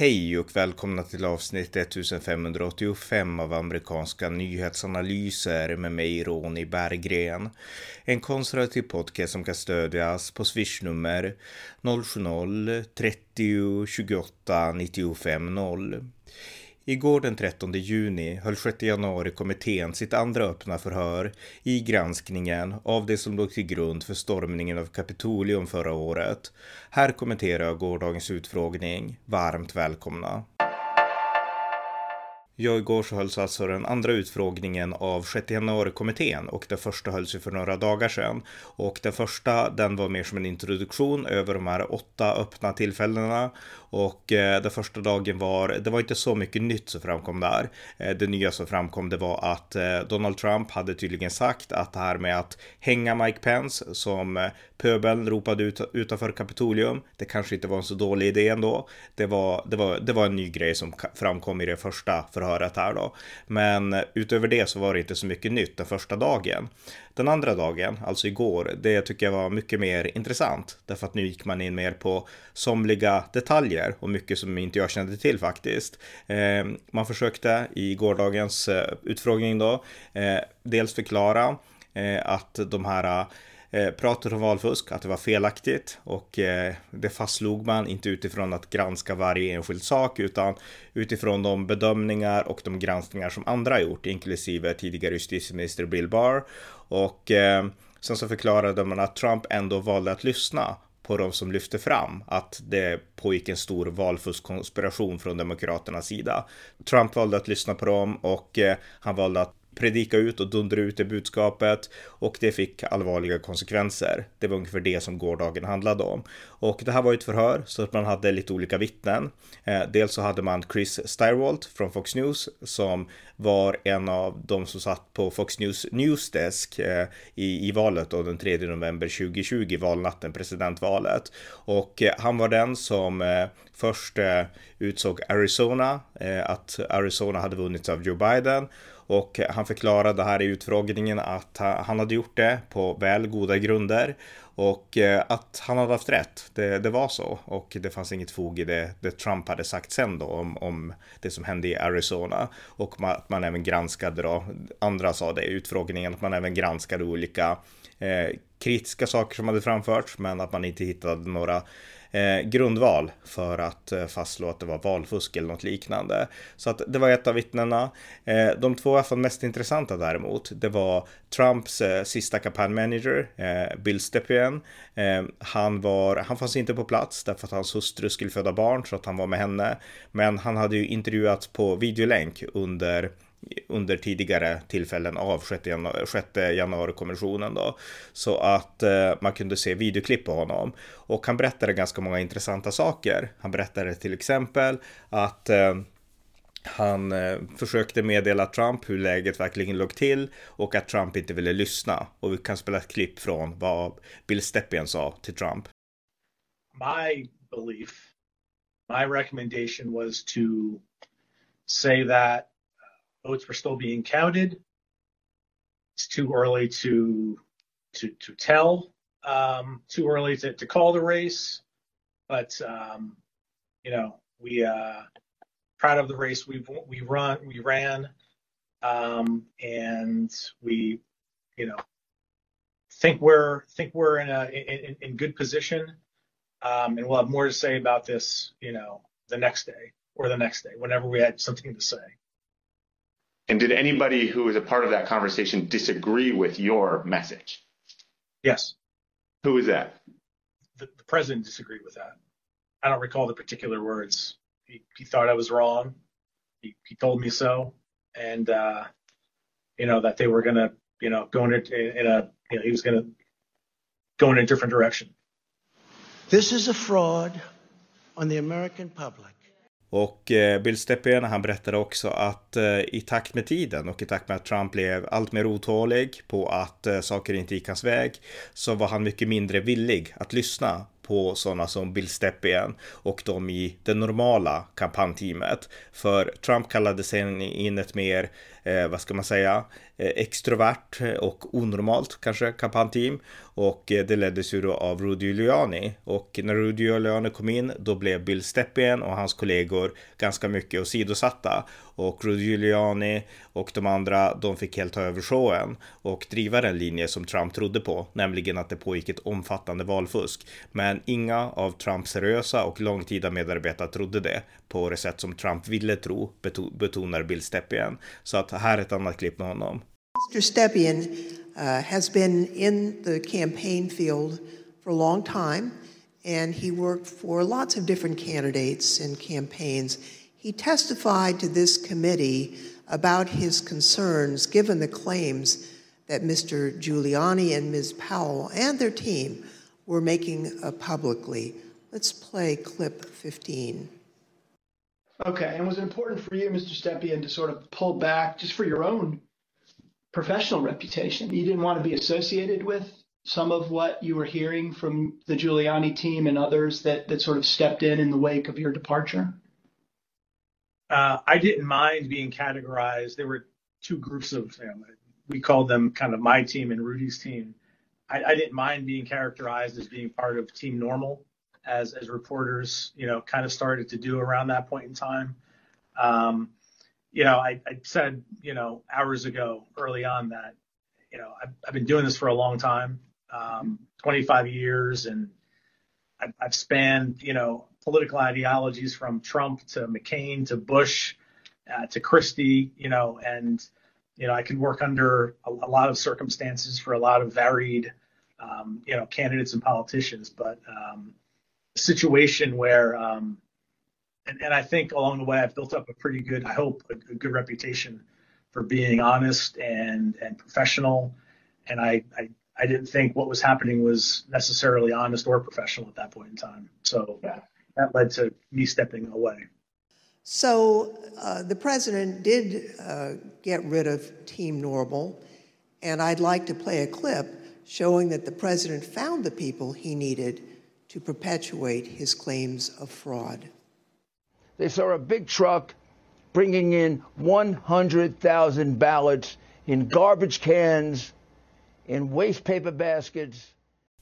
Hej och välkomna till avsnitt 1585 av amerikanska nyhetsanalyser med mig Ronny Berggren. En konservativ podcast som kan stödjas på swishnummer 070-30 28 95 0. Igår den 13 juni höll 6 januari-kommittén sitt andra öppna förhör i granskningen av det som låg till grund för stormningen av Kapitolium förra året. Här kommenterar jag gårdagens utfrågning. Varmt välkomna! Ja, igår så hölls alltså den andra utfrågningen av 6 januari-kommittén och den första hölls ju för några dagar sedan. Och den första, den var mer som en introduktion över de här åtta öppna tillfällena. Och eh, den första dagen var, det var inte så mycket nytt som framkom där. Eh, det nya som framkom det var att eh, Donald Trump hade tydligen sagt att det här med att hänga Mike Pence som eh, pöbeln ropade ut utanför Kapitolium, det kanske inte var en så dålig idé ändå. Det var, det var, det var en ny grej som framkom i det första förhöret förhöret här då. Men utöver det så var det inte så mycket nytt den första dagen. Den andra dagen, alltså igår, det tycker jag var mycket mer intressant. Därför att nu gick man in mer på somliga detaljer och mycket som inte jag kände till faktiskt. Eh, man försökte i gårdagens eh, utfrågning då eh, dels förklara eh, att de här eh, pratet om valfusk, att det var felaktigt och eh, det fastslog man inte utifrån att granska varje enskild sak utan utifrån de bedömningar och de granskningar som andra gjort, inklusive tidigare justitieminister Bill Barr. Och eh, sen så förklarade man att Trump ändå valde att lyssna på de som lyfte fram att det pågick en stor valfuskkonspiration från Demokraternas sida. Trump valde att lyssna på dem och eh, han valde att predika ut och dundra ut det budskapet och det fick allvarliga konsekvenser. Det var ungefär det som gårdagen handlade om. Och det här var ett förhör så att man hade lite olika vittnen. Eh, dels så hade man Chris Styrwalt från Fox News som var en av de som satt på Fox News Newsdesk eh, i, i valet då den 3 november 2020, valnatten, presidentvalet. Och eh, han var den som eh, först eh, utsåg Arizona, eh, att Arizona hade vunnits av Joe Biden. Och han förklarade här i utfrågningen att han hade gjort det på väl goda grunder. Och eh, att han hade haft rätt. Det, det var så. Och det fanns inget fog i det, det Trump hade sagt sen då om, om det som hände i Arizona. Och att man även granskade då, andra sa det i utfrågningen, att man även granskade olika eh, kritiska saker som hade framförts men att man inte hittade några eh, grundval för att eh, fastslå att det var valfusk eller något liknande. Så att det var ett av vittnena. Eh, de två mest intressanta däremot, det var Trumps eh, sista kampanjmanager, eh, Bill Stepien. Eh, han, var, han fanns inte på plats därför att hans hustru skulle föda barn så att han var med henne. Men han hade ju intervjuats på videolänk under under tidigare tillfällen av 6 januari, 6 januari-kommissionen då. Så att eh, man kunde se videoklipp på honom. Och han berättade ganska många intressanta saker. Han berättade till exempel att eh, han eh, försökte meddela Trump hur läget verkligen låg till och att Trump inte ville lyssna. Och vi kan spela ett klipp från vad Bill Stepien sa till Trump. My belief, my recommendation was to say that votes were still being counted. It's too early to to to tell. Um, too early to, to call the race, but um, you know we uh, proud of the race we we run we ran, um, and we you know think we're think we're in a in, in good position, um, and we'll have more to say about this you know the next day or the next day whenever we had something to say. And did anybody who was a part of that conversation disagree with your message? Yes. Who was that? The, the president disagreed with that. I don't recall the particular words. He, he thought I was wrong. He, he told me so. And, uh, you know, that they were going to, you know, go in a, in a, you know, he was going to go in a different direction. This is a fraud on the American public. Och eh, Bill Stepien, han berättade också att eh, i takt med tiden och i takt med att Trump blev allt mer otålig på att eh, saker inte gick hans väg så var han mycket mindre villig att lyssna på sådana som Bill Stepien och de i det normala kampanjteamet. För Trump kallade sen in ett mer eh, vad ska man säga, eh, extrovert och onormalt kanske kampanjteam. Och eh, det leddes ju då av Rudy Giuliani. Och när Rudy Giuliani kom in då blev Bill Stepien och hans kollegor ganska mycket åsidosatta. Och Rudy Giuliani och de andra, de fick helt ta över showen och driva den linje som Trump trodde på, nämligen att det pågick ett omfattande valfusk. Men inga av Trumps seriösa och långtida medarbetare trodde det på det sätt som Trump ville tro, betonar Bill Stepien. Så att här är ett annat klipp med honom. Mr. Stepien uh, has been in the campaign field for a long time and he worked for lots of different candidates and campaigns. He testified to this committee about his concerns given the claims that Mr. Giuliani and Ms. Powell and their team were making uh, publicly. Let's play clip 15. Okay, and was it important for you, Mr. Stepien, to sort of pull back just for your own professional reputation? You didn't want to be associated with some of what you were hearing from the Giuliani team and others that, that sort of stepped in in the wake of your departure? Uh, I didn't mind being categorized. There were two groups of, you know, we called them kind of my team and Rudy's team. I, I, didn't mind being characterized as being part of Team Normal, as as reporters, you know, kind of started to do around that point in time. Um, you know, I, I, said, you know, hours ago, early on, that you know I've, I've been doing this for a long time, um, 25 years, and I've, I've spanned, you know, political ideologies from Trump to McCain to Bush uh, to Christie, you know, and you know I can work under a, a lot of circumstances for a lot of varied, um, you know, candidates and politicians, but um, situation where, um, and, and I think along the way I've built up a pretty good, I hope, a, a good reputation for being honest and and professional, and I, I I didn't think what was happening was necessarily honest or professional at that point in time. So yeah that led to me stepping away. So uh, the president did uh, get rid of Team Normal, and I'd like to play a clip showing that the president found the people he needed to perpetuate his claims of fraud. They saw a big truck bringing in 100,000 ballots in garbage cans, in waste paper baskets,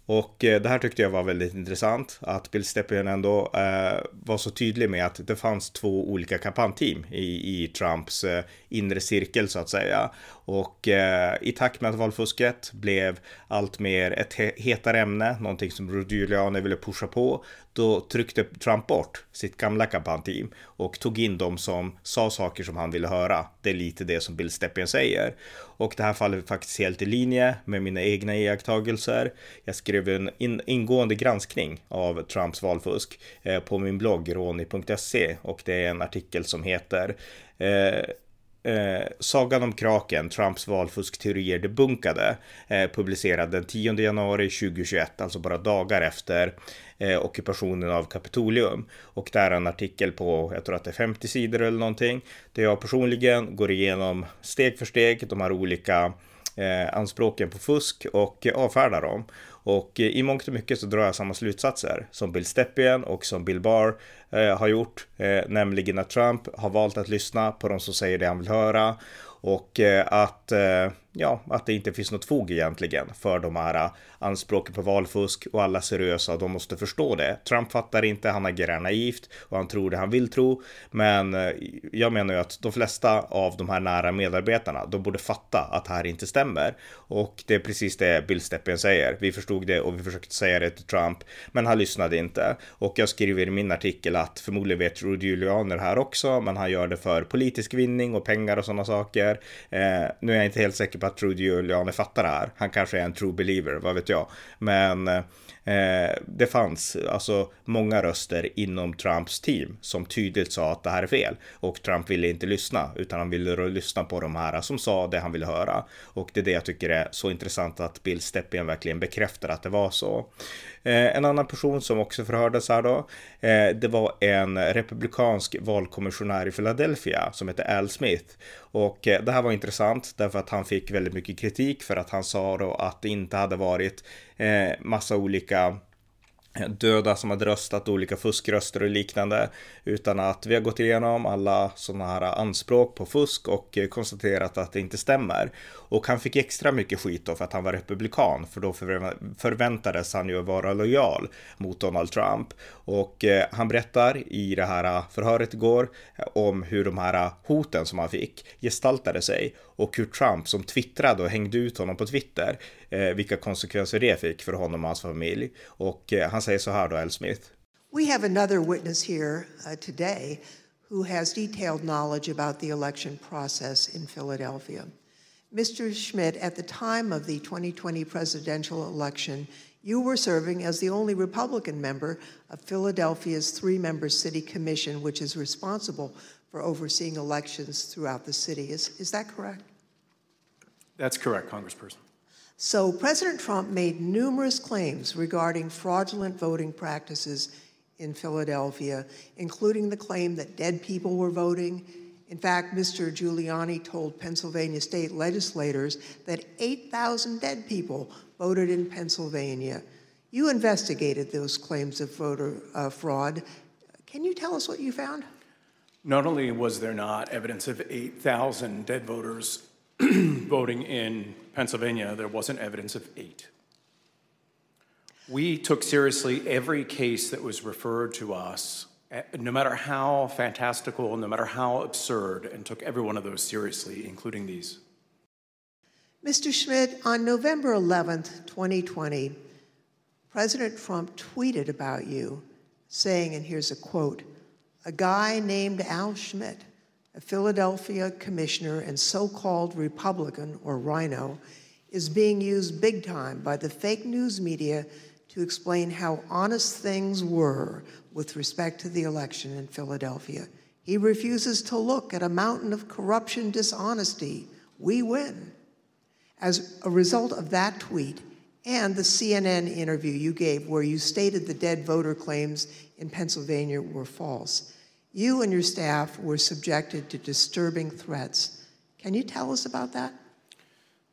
Och eh, det här tyckte jag var väldigt intressant. Att Bill Stepien ändå eh, var så tydlig med att det fanns två olika kampanjteam i, i Trumps eh, inre cirkel så att säga. Och eh, i takt med att valfusket blev allt mer ett hetare ämne, någonting som Rudy Giuliani ville pusha på, då tryckte Trump bort sitt gamla kampanjteam och tog in dem som sa saker som han ville höra. Det är lite det som Bill Stepien säger. Och det här faller faktiskt helt i linje med mina egna iakttagelser. Jag skrev en in ingående granskning av Trumps valfusk eh, på min blogg roni.se och det är en artikel som heter eh, Eh, Sagan om kraken, Trumps valfuskteorier debunkade, eh, publicerad den 10 januari 2021, alltså bara dagar efter eh, ockupationen av Kapitolium. Och där är en artikel på, jag tror att det är 50 sidor eller någonting, där jag personligen går igenom steg för steg de här olika eh, anspråken på fusk och avfärdar dem. Och eh, i mångt och mycket så drar jag samma slutsatser som Bill Stepien och som Bill Barr eh, har gjort, eh, nämligen att Trump har valt att lyssna på de som säger det han vill höra och eh, att eh, ja, att det inte finns något fog egentligen för de här äh, anspråken på valfusk och alla seriösa, de måste förstå det. Trump fattar inte, han agerar naivt och han tror det han vill tro. Men äh, jag menar ju att de flesta av de här nära medarbetarna, de borde fatta att det här inte stämmer. Och det är precis det Bill Steppen säger. Vi förstod det och vi försökte säga det till Trump, men han lyssnade inte. Och jag skriver i min artikel att förmodligen vet Rudy Giuliani det här också, men han gör det för politisk vinning och pengar och sådana saker. Eh, nu är jag inte helt säker på att Rudy Giuliani fattar det här. Han kanske är en true believer, vad vet jag. Men eh, Eh, det fanns alltså många röster inom Trumps team som tydligt sa att det här är fel och Trump ville inte lyssna utan han ville lyssna på de här som sa det han ville höra. Och det är det jag tycker är så intressant att Bill Stepien verkligen bekräftar att det var så. Eh, en annan person som också förhördes här då, eh, det var en republikansk valkommissionär i Philadelphia som hette Al Smith. Och eh, det här var intressant därför att han fick väldigt mycket kritik för att han sa då att det inte hade varit eh, massa olika döda som hade röstat, olika fuskröster och liknande, utan att vi har gått igenom alla sådana här anspråk på fusk och konstaterat att det inte stämmer. Och han fick extra mycket skit då för att han var republikan, för då förväntades han ju vara lojal mot Donald Trump. Och eh, han berättar i det här förhöret igår om hur de här hoten som han fick gestaltade sig och hur Trump som twittrade och hängde ut honom på Twitter, eh, vilka konsekvenser det fick för honom och hans familj. Och eh, han säger så här då, L. Smith. We have another witness here uh, today who has detailed knowledge about the election process in Philadelphia. Mr. Schmidt, at the time of the 2020 presidential election, you were serving as the only Republican member of Philadelphia's three member city commission, which is responsible for overseeing elections throughout the city. Is, is that correct? That's correct, Congressperson. So, President Trump made numerous claims regarding fraudulent voting practices in Philadelphia, including the claim that dead people were voting. In fact, Mr. Giuliani told Pennsylvania state legislators that 8,000 dead people voted in Pennsylvania. You investigated those claims of voter uh, fraud. Can you tell us what you found? Not only was there not evidence of 8,000 dead voters voting in Pennsylvania, there wasn't evidence of eight. We took seriously every case that was referred to us, eh, no matter how fantastical, no matter how absurd, and took every one of those seriously, including these. Mr. Schmidt, on November 11th, 2020, President Trump tweeted about you, saying, and here's a quote, a guy named Al Schmidt, a Philadelphia commissioner and so called Republican or rhino, is being used big time by the fake news media to explain how honest things were with respect to the election in Philadelphia. He refuses to look at a mountain of corruption, dishonesty. We win. As a result of that tweet and the CNN interview you gave, where you stated the dead voter claims in Pennsylvania were false, you and your staff were subjected to disturbing threats. Can you tell us about that?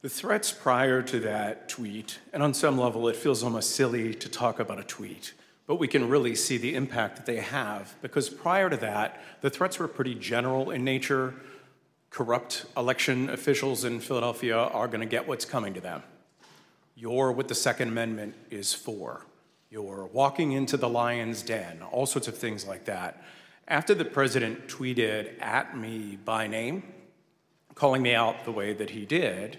The threats prior to that tweet, and on some level it feels almost silly to talk about a tweet, but we can really see the impact that they have because prior to that, the threats were pretty general in nature. Corrupt election officials in Philadelphia are going to get what's coming to them. You're what the Second Amendment is for. You're walking into the lion's den, all sorts of things like that. After the president tweeted at me by name, calling me out the way that he did,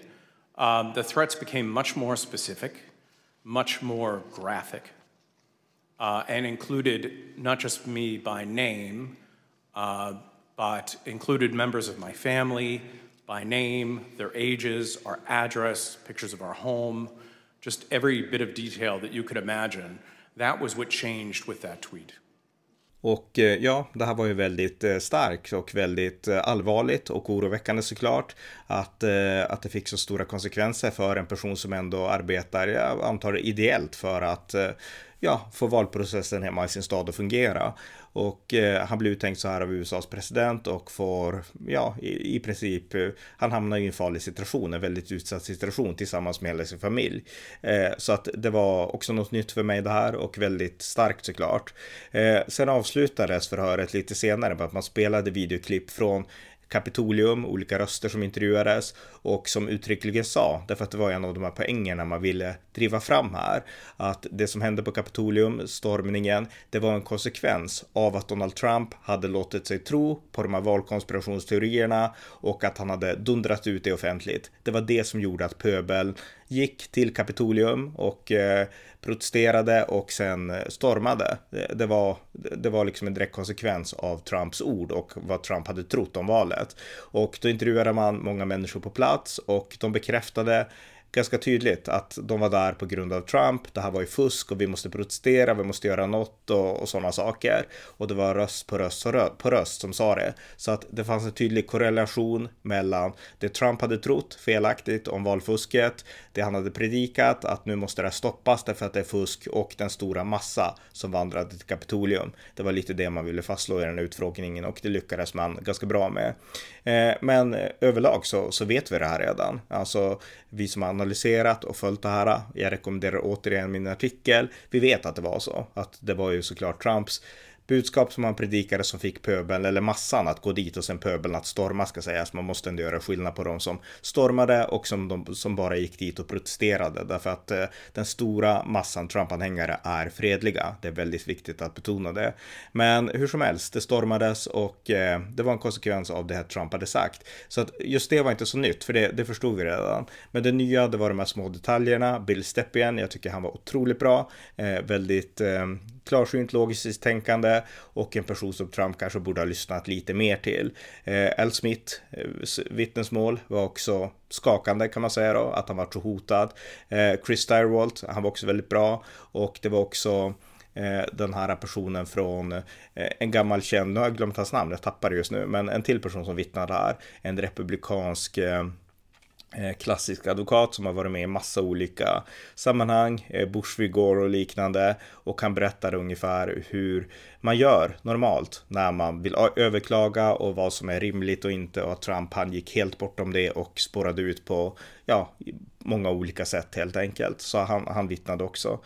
um, the threats became much more specific, much more graphic, uh, and included not just me by name, uh, but included members of my family by name, their ages, our address, pictures of our home, just every bit of detail that you could imagine. That was what changed with that tweet. Och eh, ja, det här var ju väldigt eh, starkt och väldigt eh, allvarligt och oroväckande såklart. Att, att det fick så stora konsekvenser för en person som ändå arbetar, jag antar ideellt för att ja, få valprocessen hemma i sin stad att fungera. Och eh, han blir uttänkt så här av USAs president och får, ja, i, i princip, eh, han hamnar i en farlig situation, en väldigt utsatt situation tillsammans med hela sin familj. Eh, så att det var också något nytt för mig det här och väldigt starkt såklart. Eh, sen avslutades förhöret lite senare med att man spelade videoklipp från Kapitolium, olika röster som intervjuades och som uttryckligen sa, därför att det var en av de här poängerna man ville driva fram här, att det som hände på Kapitolium, stormningen, det var en konsekvens av att Donald Trump hade låtit sig tro på de här valkonspirationsteorierna och att han hade dundrat ut det offentligt. Det var det som gjorde att pöbeln gick till Kapitolium och eh, protesterade och sen stormade. Det, det, var, det var liksom en direkt konsekvens av Trumps ord och vad Trump hade trott om valet. Och då intervjuade man många människor på plats och de bekräftade ganska tydligt att de var där på grund av Trump. Det här var ju fusk och vi måste protestera, vi måste göra något och, och sådana saker. Och det var röst på röst på röst som sa det. Så att det fanns en tydlig korrelation mellan det Trump hade trott felaktigt om valfusket, det han hade predikat att nu måste det här stoppas därför att det är fusk och den stora massa som vandrade till Kapitolium. Det var lite det man ville fastslå i den utfrågningen och det lyckades man ganska bra med. Eh, men överlag så, så vet vi det här redan. Alltså vi som har analyserat och följt det här, jag rekommenderar återigen min artikel. Vi vet att det var så, att det var ju såklart Trumps budskap som han predikade som fick pöbeln, eller massan, att gå dit och sen pöbeln att storma ska sägas. Man måste ändå göra skillnad på de som stormade och som de som bara gick dit och protesterade. Därför att eh, den stora massan Trump-anhängare är fredliga. Det är väldigt viktigt att betona det. Men hur som helst, det stormades och eh, det var en konsekvens av det här Trump hade sagt. Så att just det var inte så nytt, för det, det förstod vi redan. Men det nya, det var de här små detaljerna. Bill Stepien, jag tycker han var otroligt bra. Eh, väldigt eh, klarsynt logiskt tänkande och en person som Trump kanske borde ha lyssnat lite mer till. Eh, Al Smith eh, vittnesmål var också skakande kan man säga då, att han var så hotad. Eh, Chris Styrwalt, han var också väldigt bra och det var också den här personen från en gammal känd, nu har jag glömt hans namn, jag tappar det just nu, men en till person som vittnade här, en republikansk Eh, klassisk advokat som har varit med i massa olika sammanhang, Bushvigor Bush och liknande och han berättar ungefär hur man gör normalt när man vill överklaga och vad som är rimligt och inte och att Trump han gick helt bortom det och spårade ut på ja, många olika sätt helt enkelt. Så han, han vittnade också.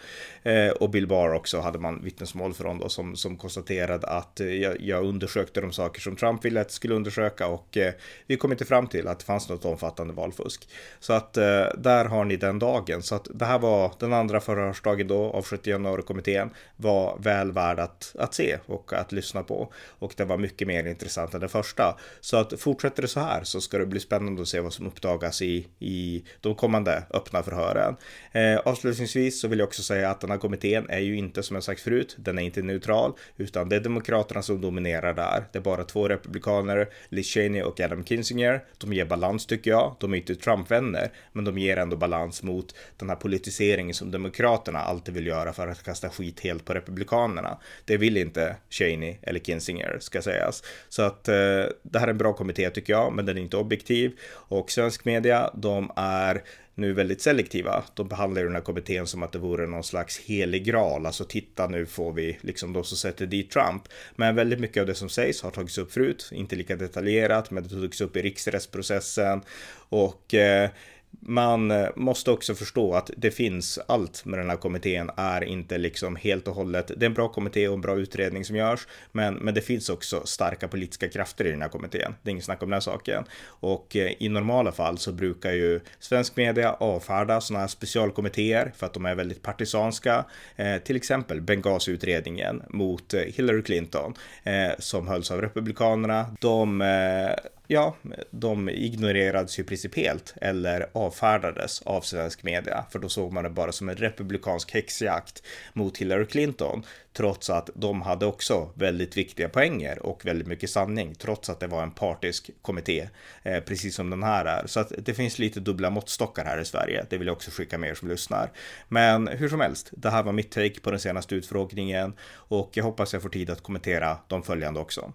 Eh, och Bill Barr också hade man vittnesmål från då som, som konstaterade att eh, jag, jag, undersökte de saker som Trump ville att skulle undersöka och eh, vi kom inte fram till att det fanns något omfattande valfusk. Så att eh, där har ni den dagen. Så att det här var den andra förhörsdagen då av 70 januari-kommittén var väl värd att, att se och att lyssna på. Och det var mycket mer intressant än det första. Så att fortsätter det så här så ska det bli spännande att se vad som uppdagas i, i de kommande öppna förhören. Eh, avslutningsvis så vill jag också säga att den här kommittén är ju inte som jag sagt förut, den är inte neutral, utan det är demokraterna som dominerar där. Det är bara två republikaner, Liz Cheney och Adam Kinzinger. De ger balans tycker jag. De är inte Trump-vänner, men de ger ändå balans mot den här politiseringen som demokraterna alltid vill göra för att kasta skit helt på republikanerna. Det vill inte inte Cheney eller Kinzinger ska sägas. Så att eh, det här är en bra kommitté tycker jag, men den är inte objektiv. Och svensk media, de är nu väldigt selektiva. De behandlar ju den här kommittén som att det vore någon slags helig graal. Alltså titta nu får vi liksom de som sätter dit Trump. Men väldigt mycket av det som sägs har tagits upp förut, inte lika detaljerat, men det togs upp i riksrättsprocessen och eh, man eh, måste också förstå att det finns allt med den här kommittén är inte liksom helt och hållet. Det är en bra kommitté och en bra utredning som görs, men, men det finns också starka politiska krafter i den här kommittén. Det är inget snack om den saken. Och eh, i normala fall så brukar ju svensk media avfärda sådana här specialkommittéer för att de är väldigt partisanska. Eh, till exempel Benghazi-utredningen mot eh, Hillary Clinton eh, som hölls av Republikanerna. De eh, ja, de ignorerades ju principiellt eller avfärdades av svensk media, för då såg man det bara som en republikansk häxjakt mot Hillary Clinton, trots att de hade också väldigt viktiga poänger och väldigt mycket sanning, trots att det var en partisk kommitté, eh, precis som den här är. Så att det finns lite dubbla måttstockar här i Sverige. Det vill jag också skicka med er som lyssnar. Men hur som helst, det här var mitt take på den senaste utfrågningen och jag hoppas jag får tid att kommentera de följande också.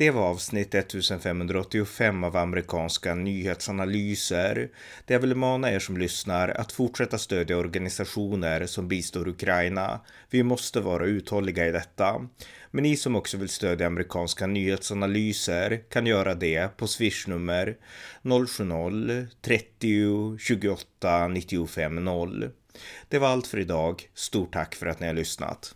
Det var avsnitt 1585 av amerikanska nyhetsanalyser. Det jag vill mana er som lyssnar att fortsätta stödja organisationer som bistår Ukraina. Vi måste vara uthålliga i detta. Men ni som också vill stödja amerikanska nyhetsanalyser kan göra det på swishnummer 070-30 28 95 0. Det var allt för idag. Stort tack för att ni har lyssnat.